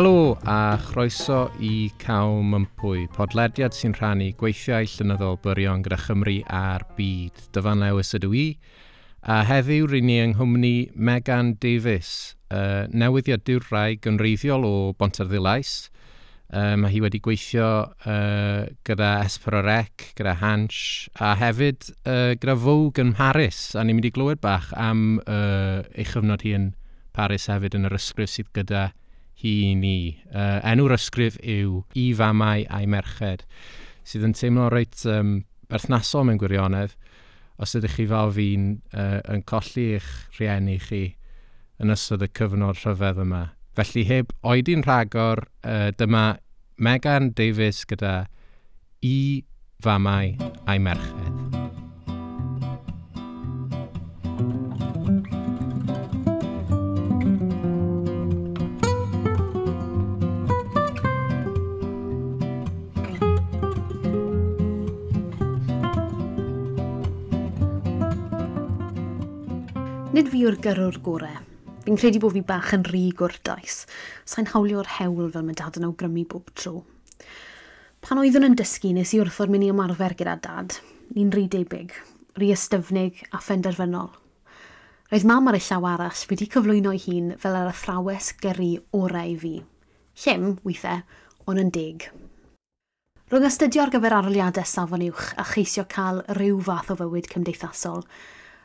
Helo a chroeso i Caw Mympwy, podlediad sy'n rhannu gweithiau llynyddol byrion gyda Chymru a'r byd. Dyfan Lewis ydw i, a heddiw rydyn ni yng Nghymru Megan Davies, uh, newyddiadwr rai gynreiddiol o Bontarddilais. Uh, mae hi wedi gweithio uh, gyda Esperorec, gyda Hansh, a hefyd uh, gyda Vogue yn Paris, a ni'n mynd i glywed bach am uh, ei chyfnod hi yn Paris hefyd yn yr ysgrif sydd gyda hi ni. Uh, enw'r ysgrif yw I famau a'i merched, sydd yn teimlo reit um, berthnasol mewn gwirionedd. Os ydych chi fel fi'n uh, yn colli eich rhieni chi yn ystod y cyfnod rhyfedd yma. Felly heb oedi'n rhagor, uh, dyma Megan Davies gyda I famau a'i merched. Nid fi yw'r gyrwr gorau. Fi'n credu bod fi bach yn rhy o'r. Sa'n hawlio'r hewl fel mae dad yn awgrymu bob tro. Pan oeddwn yn dysgu nes i wrthod mynd i ymarfer gyda dad, ni'n rhy debyg, rhy ystyfnig a phenderfynol. Roedd mam ar y llaw arall wedi cyflwyno'i hun fel yr athrawes gyrru orau fi. Llym, weithiau, ond yn deg. Rwy'n astudio ar gyfer arliadau safon uwch a cheisio cael rhyw fath o fywyd cymdeithasol,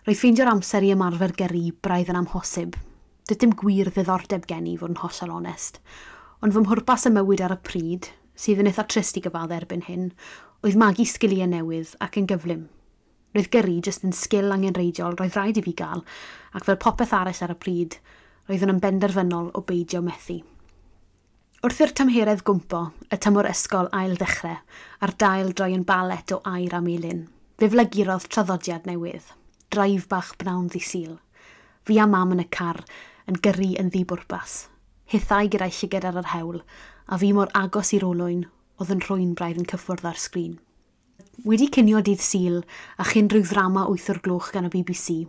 Roedd ffeindio'r amser i ymarfer gyrru braidd yn amhosib. Dyd dim gwir ddiddordeb gen i fod yn hollol onest, ond fy mhwrpas y mywyd ar y pryd, sydd yn eitha trist i gyfadda erbyn hyn, oedd magu sgiliau newydd ac yn gyflym. Roedd gyrru jyst yn sgil angenreidiol roedd rhaid i fi gael, ac fel popeth arall ar y pryd, roedd yn benderfynol o beidio methu. Wrth i'r tymheredd gwmpo, y tymor ysgol ail ddechrau, a'r dail droi yn balet o air am elin, fe flygurodd traddodiad newydd draif bach brawn ddisil. Fi a mam yn y car yn gyrru yn ddibwrpas. Hithau gyda'i llyged ar yr hewl, a fi mor agos i'r olwyn oedd yn rhwy'n braidd yn cyffwrdd ar sgrin. Wedi cynio dydd syl a chyn rhyw ddrama wyth o'r gloch gan y BBC,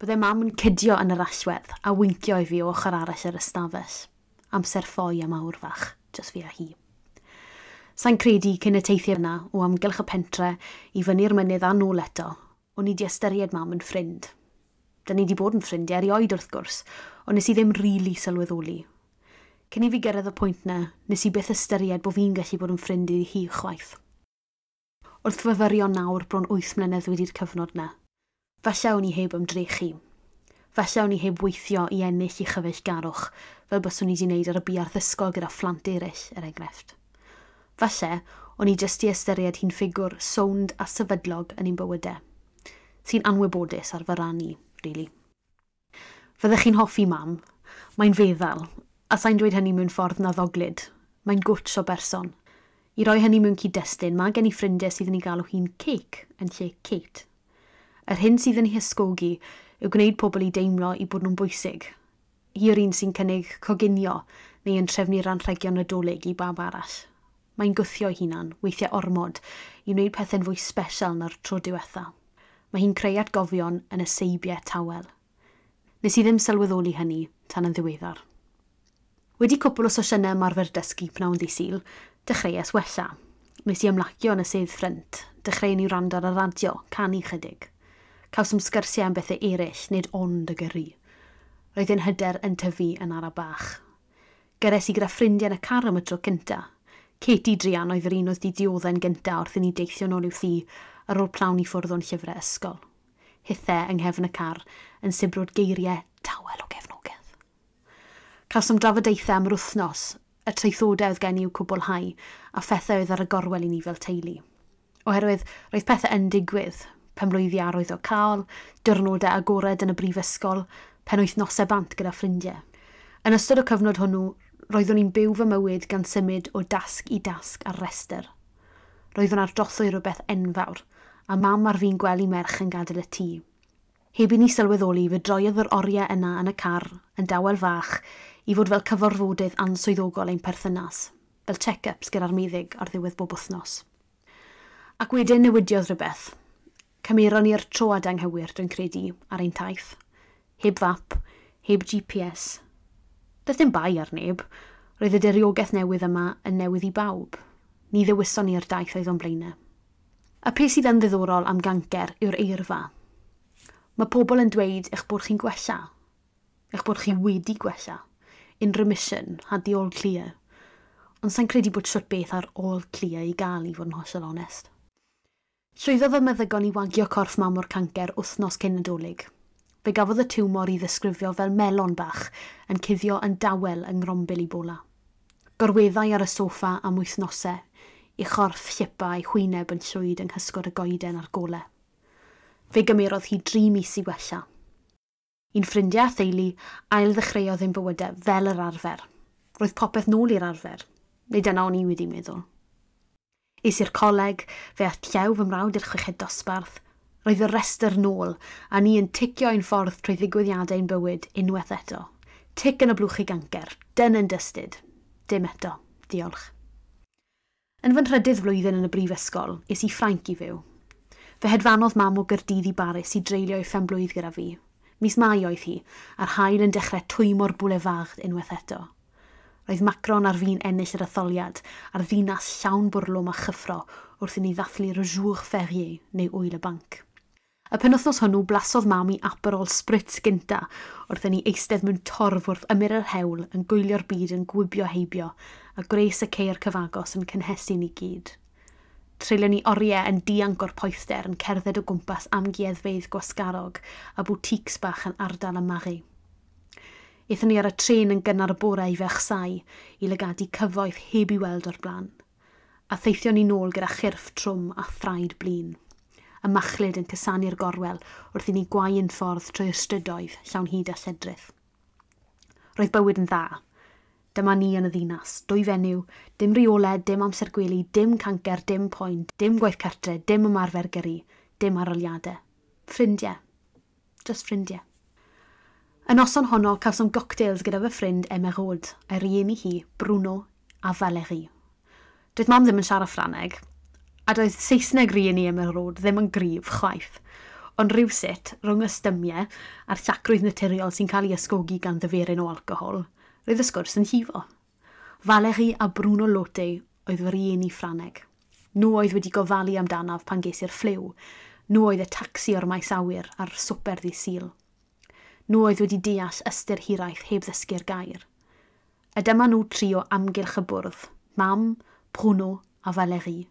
byddai mam yn cydio yn yr allwedd a wincio i fi o ochr arall yr ystafell. Amser ffoi am awr fach, jyst fi a hi. Sa'n credu cyn y teithio yna o amgylch y pentre i fyny'r mynydd a nôl eto, o'n i di ystyried mam yn ffrind. Da ni di bod yn ffrindiau erioed wrth gwrs, ond nes i ddim rili really sylweddoli. Cyn i fi gyrraedd y pwynt na, nes i byth ystyried bod fi'n gallu bod yn ffrind i hi chwaith. Wrth fyfyrio nawr bron 8 mlynedd wedi'r cyfnod na. Falle o'n i heb ymdrechu. Falle o'n i heb weithio i ennill i chyfell garwch, fel byswn i wedi wneud ar y buarth ysgol gyda phlant eraill, er enghraifft. Falle, o'n i jyst i ystyried hi'n ffigwr sownd a sefydlog yn ein bywydau sy'n anwybodus ar fy rannu, really. Fyddech chi'n hoffi mam, mae'n feddal, a sa'n dweud hynny mewn ffordd na ddoglyd. Mae'n gwtsh o berson. I roi hynny mewn cyd-destun, mae gen i ffrindiau sydd yn ei galw hi'n cake yn lle Kate. Yr hyn sydd yn ei hysgogi yw gwneud pobl i deimlo i bod nhw'n bwysig. Hi yw'r un sy'n cynnig coginio neu yn trefnu rannrhegion nadolig i bab arall. Mae'n gwthio hunan, weithiau ormod, i wneud pethau'n fwy special na'r tro diwethaf mae hi'n creu atgofion yn y seibiau tawel. Nes i ddim sylweddoli hynny tan yn ddiweddar. Wedi cwpl o sosiynau marfer dysgu pnawn ddisil, dechreuais wella. Nes i ymlacio yn y sedd ffrynt, dechrau ni rand ar y radio, canu chydig. Cawsym sgyrsiau am bethau eraill, nid ond y gyrru. Roedd yn hyder yn tyfu yn ara bach. Gyres i gyda ffrindiau yn y car am y tro cynta. Katie Drian oedd yr un oedd di dioddau'n gynta wrth i ni deithio nôl i'w thi, ar ôl plawn i ffwrdd o'n llyfrau ysgol. Hithau yng nghefn y car yn sibrwd geiriau tawel o gefnogaeth. Cawsom drafodaethau am yr wythnos, y traethodau oedd gen i'w cwblhau a phethau oedd ar y gorwel i ni fel teulu. Oherwydd roedd pethau yn digwydd, penblwyddi arwydd o cael, diwrnodau agored yn y brifysgol, penwythnosau bant gyda ffrindiau. Yn ystod y cyfnod hwnnw, roeddwn i'n byw fy mywyd gan symud o dasg i dasg ar rester – roedd yn ardothwy rhywbeth enfawr, a mam ar fi'n gwely merch yn gadael y tŷ. Heb i ni sylweddoli, fe droiodd yr oriau yna yn y car, yn dawel fach, i fod fel cyfarfodydd answyddogol ein perthynas, fel check-ups gyda'r meddyg ar ddiwedd bob wythnos. Ac wedyn newidiodd rhywbeth. Cymeron ni'r troad anghywir, dwi'n credu, ar ein taith. Heb fap, heb GPS. Doedd dim bai ar neb, roedd y diriogaeth newydd yma yn newydd i bawb – ni ddewision ni'r daith oedd o'n blaenau. A pe sydd yn ddiddorol am gancer yw'r eirfa. Mae pobl yn dweud eich bod chi'n gwella, eich bod chi wedi gwella, in remission, had the all clear. Ond sa'n credu bod siwt beth ar all clear i gael i fod yn hollol onest. Llwyddodd y meddygon i wagio corff mam o'r cancer wythnos cyn nadolig. Fe gafodd y tiwmor i ddisgrifio fel melon bach yn cuddio yn dawel yng Ngrombil i bola. Gorweddau ar y soffa am wythnosau i chorff llipa a'i hwyneb yn llwyd yng nghysgod y goeden a'r gole. Fe gymerodd hi dri mis i wella. Un ffrindiau a theulu ail ddechreuodd ein bywydau fel yr arfer. Roedd popeth nôl i'r arfer, neu dyna o'n i wedi meddwl. Is i'r coleg, fe ath llew fy mrawd i'r chweched dosbarth. Roedd y restr nôl, a ni yn ticio ein ffordd trwy ddigwyddiadau'n bywyd unwaith eto. Tic yn y blwch i gancer, dyn yn dystyd. Dim eto. Diolch. Yn fy nhrydydd flwyddyn yn y brifysgol, is i Ffrainc i fyw. Fe hedfanodd mam o Gyrdydd i Baris i dreulio i phenblwydd gyda fi. Mis mai oedd hi, a'r hael yn dechrau twymo'r bwle unwaith eto. Roedd Macron ar fi'n ennill yr atholiad, a'r ddinas llawn bwrlwm a chyffro wrth i ni ddathlu'r jour ferier neu wyl y banc. Y penwthnos hwnnw blasodd mam i aperol sprit gynta wrth i ni eistedd mewn torf wrth ymyr yr hewl yn gwylio'r byd yn gwybio heibio a gwres y ceir cyfagos yn cynhesu ni gyd. Treulio ni oriau yn dianc o'r poethder yn cerdded o gwmpas amgueddfeidd gwasgarog a bwtics bach yn ardal y magu. Eithon ni ar y tren yn gynnar y bore i fechsau i lygadu cyfoeth heb i weld o'r blaen. A theithio ni nôl gyda chyrff trwm a thraed blin. Y machlid yn cysanu'r gorwel wrth i ni gwau ffordd trwy ystydoedd llawn hyd a lledrith. Roedd bywyd yn dda, Dyma ni yn y ddinas, dwy fenyw, dim reole, dim amser gwely, dim cancer, dim poen, dim gwaith cartre, dim ymarfer gyrru, dim aroliadau. Ffrindiau. Just ffrindiau. Y noson honno cawsom goctails gyda fy ffrind Emma Rod, a'i rieni hi, Bruno a Valerie. Doedd mam ddim yn siarad Ffraneg, a doedd Saesneg rieni Emma Rod ddim yn gryf chwaith, ond rhywsut rhwng y stymiau a'r llacrwydd naturiol sy'n cael ei ysgogi gan ddyferyn o alcohol – Roedd y sgwrs yn hifo. Valeri a Bruno Lotte oedd fy rieni Ffraneg. Nhw oedd wedi gofalu amdanaf pan ges i'r ffliw. Nhw oedd y tacsi o'r maes awyr a'r swper ddi sil. Nhw oedd wedi deall ystyr hiraeth heb ddysgu'r gair. A dyma nhw tri o amgylch y bwrdd, mam, Bruno a Valeri,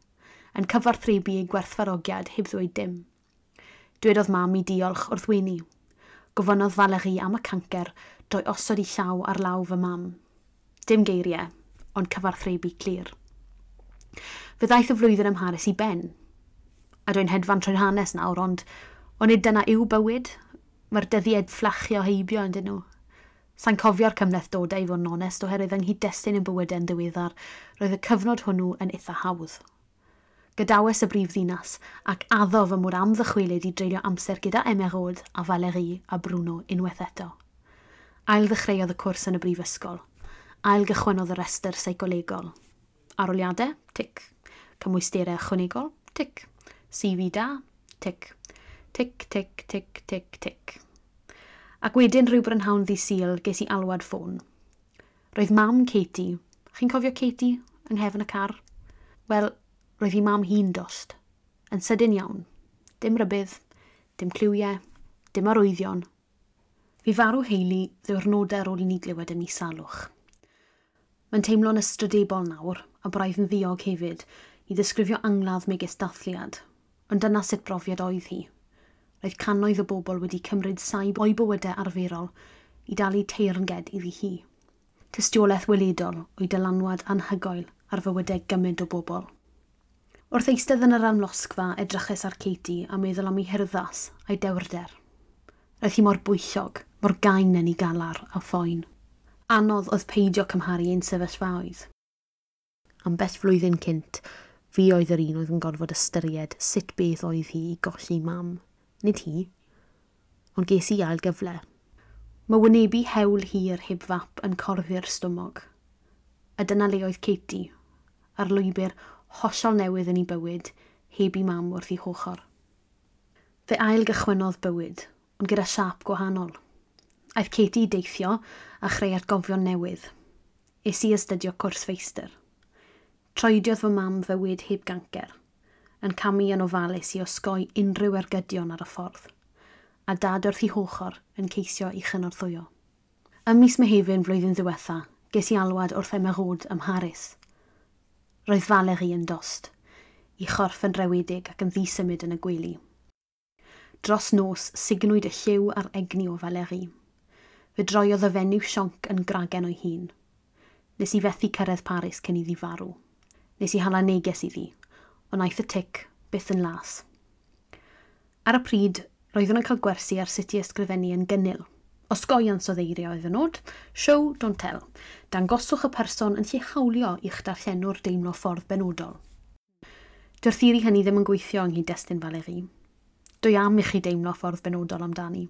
yn cyfarthrebu ei gwerthfarogiad heb ddweud dim. Dwedodd mam i diolch wrth weini. Gofynodd Valeri am y cancer drwy osod i llaw ar law fy mam. Dim geiriau, ond cyfarthrebu clir. Fe ddaeth y flwyddyn ym Harris i ben. A dwi'n hedfan trwy'n hanes nawr, ond o nid dyna yw bywyd. Mae'r dyddiad fflachio heibio yn dyn nhw. Sa'n cofio'r cymleth dodau i fod yn onest oherwydd yng nghyd-destun y bywydau yn ddiweddar, roedd y cyfnod hwnnw yn eitha hawdd. Gydawes y brif ddinas ac addo fy mod am ddychwelyd i dreulio amser gyda Emerald a Valerie a Bruno unwaith eto ail ddechreuodd y cwrs yn y brifysgol, ail gychwynodd y restr seicolegol. Aroliadau, tic. Cymwysterau ychwanegol, tic. CV da, tic. Tic, tic, tic, tic, tic. Ac wedyn rhyw brynhawn ddi sil ges i alwad ffôn. Roedd mam Katie, chi'n cofio Katie yng nghefn y car? Wel, roedd hi mam hi'n dost. Yn sydyn iawn. Dim rybydd, dim cliwiau, dim arwyddion – Fi farw heili ddiwrnodau ar ôl i ni glywed y mis salwch. Mae'n teimlo'n ystrydebol nawr a braidd yn ddiog hefyd i ddisgrifio angladd megis dathliad, ond dyna sut brofiad oedd hi. Roedd cannoedd o bobl wedi cymryd saib o'i bywydau arferol i dalu teirnged iddi hi. Tystiolaeth weledol o'i dylanwad anhygoel ar fywydau gymaint o bobl. Wrth eistedd yn yr amlosgfa edrychus ar Katie a meddwl am ei hyrddas a'i dewrder. Roedd hi mor bwyllog mor gain yn ei galar a phoen. Anodd oedd peidio cymharu ein sefyllfaoedd. Am bell flwyddyn cynt, fi oedd yr un oedd yn gorfod ystyried sut beth oedd hi i golli mam. Nid hi, ond ges i ail gyfle. Mae wynebu hewl hir heb fap yn corfi'r stomog. A dyna le oedd Katie, ar lwybr hollol newydd yn ei bywyd, heb i mam wrth ei hochor. Fe ail gychwynodd bywyd, ond gyda siap gwahanol – Aeth Katie i deithio a chreu atgofion newydd. Es i astudio cwrs feistr. Troediodd fy mam fywyd heb gancer, yn camu yn ofalus i osgoi unrhyw ergydion ar y ffordd, a dad wrth i hochor yn ceisio i chynorthwyo. Ym mis Mehefin flwyddyn ddiwetha, ges i alwad wrth emegod ym Mharis. Roedd Valerie yn dost, i chorff yn rewydig ac yn ddisymud yn y gwely. Dros nos, signwyd y lliw a'r egni o Valerie fe droiodd y fenyw sionc yn gragen o'i hun. Nes i fethu cyrraedd Paris cyn iddi farw. Nes i hala neges iddi, ond aeth y tic byth yn las. Ar y pryd, roeddwn yn cael gwersi ar sut i ysgrifennu yn gynnil. Osgoiant o ddeirio oedd yn nod, show don't tell, dangoswch y person yn lle hawlio i'ch darllenwr deimlo ffordd benodol. Dy'r thiri hynny ddim yn gweithio yng Nghydestun chi. Dwi am i chi deimlo ffordd benodol amdani.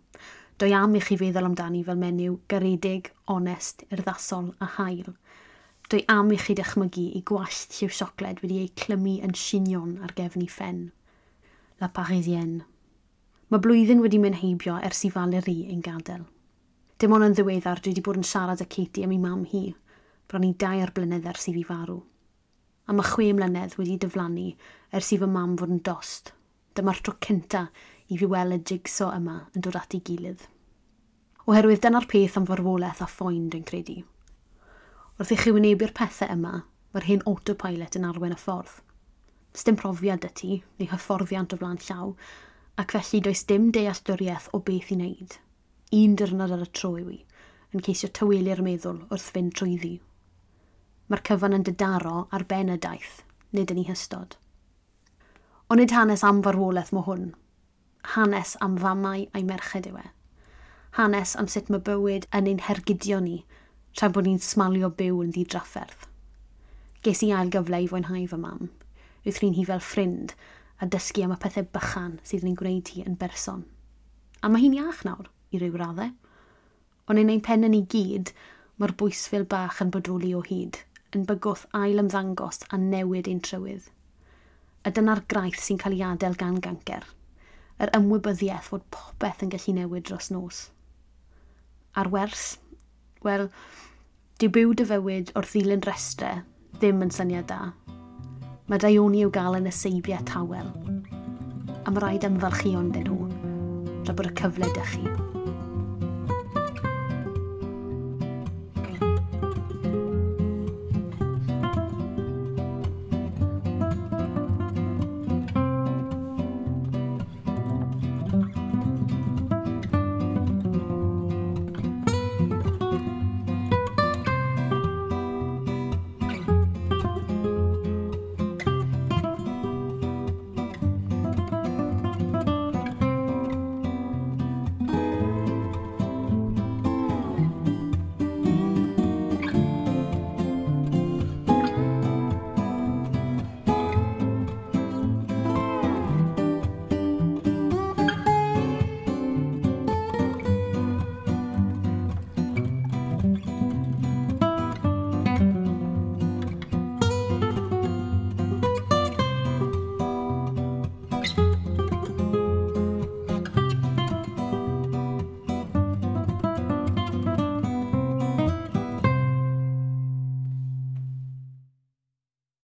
Doi am i chi feddwl amdani fel menyw garedig, onest, urddasol a hael. Doi am i chi dychmygu i gwallt lliw siocled wedi ei clymu yn sinion ar gefn i ffen. La Parisienne. Mae blwyddyn wedi mynd heibio ers i Valerie ein gadael. Dim ond yn ddiweddar dwi wedi bod yn siarad â Katie am ei mam hi, bron i dair blynedd ers i fi farw. A mae chwe mlynedd wedi dyflannu ers i fy mam fod yn dost. Dyma'r tro cynta i fi weld y jigso yma yn dod at ei gilydd. Oherwydd dyna'r peth am farwolaeth a ffoen dwi'n credu. Wrth i chi wynebu'r pethau yma, mae'r hyn autopilot yn arwen y ffordd. Does profiad y ti, neu hyfforddiant o flaen llaw, ac felly does dim dealltwriaeth o beth i wneud. Un dyrnod ar y tro i yn ceisio tywelu'r meddwl wrth fynd trwyddi. Mae'r cyfan yn dydaro ar ben y daith, nid yn ei hystod. Ond nid hanes am farwolaeth mo hwn, hanes am famau a'i merched yw e. Hanes am sut mae bywyd yn ein hergidio ni, tra bod ni'n smalio byw yn ddidrafferth. Ges i ail gyfle i fwynhau fy mam. Wyth ni'n hi fel ffrind a dysgu am y pethau bychan sydd yn ei gwneud hi yn berson. A mae hi'n iach nawr, i ryw raddau. Ond yn ein pen yn ei gyd, mae'r bwysfil bach yn bodoli o hyd, yn bygwth ail ymddangos a newid ein trywydd. Y dyna'r graith sy'n cael ei adael gan gancer – yr ymwybyddiaeth fod popeth yn gallu newid dros nos. A'r wers? Wel, dyw byw dy fywyd o'r ddilyn restre ddim yn syniad da. Mae daioni i'w gael yn y seibiau tawel. A mae rhaid ymfalchuon dyn nhw, tra bod y cyfle dych chi.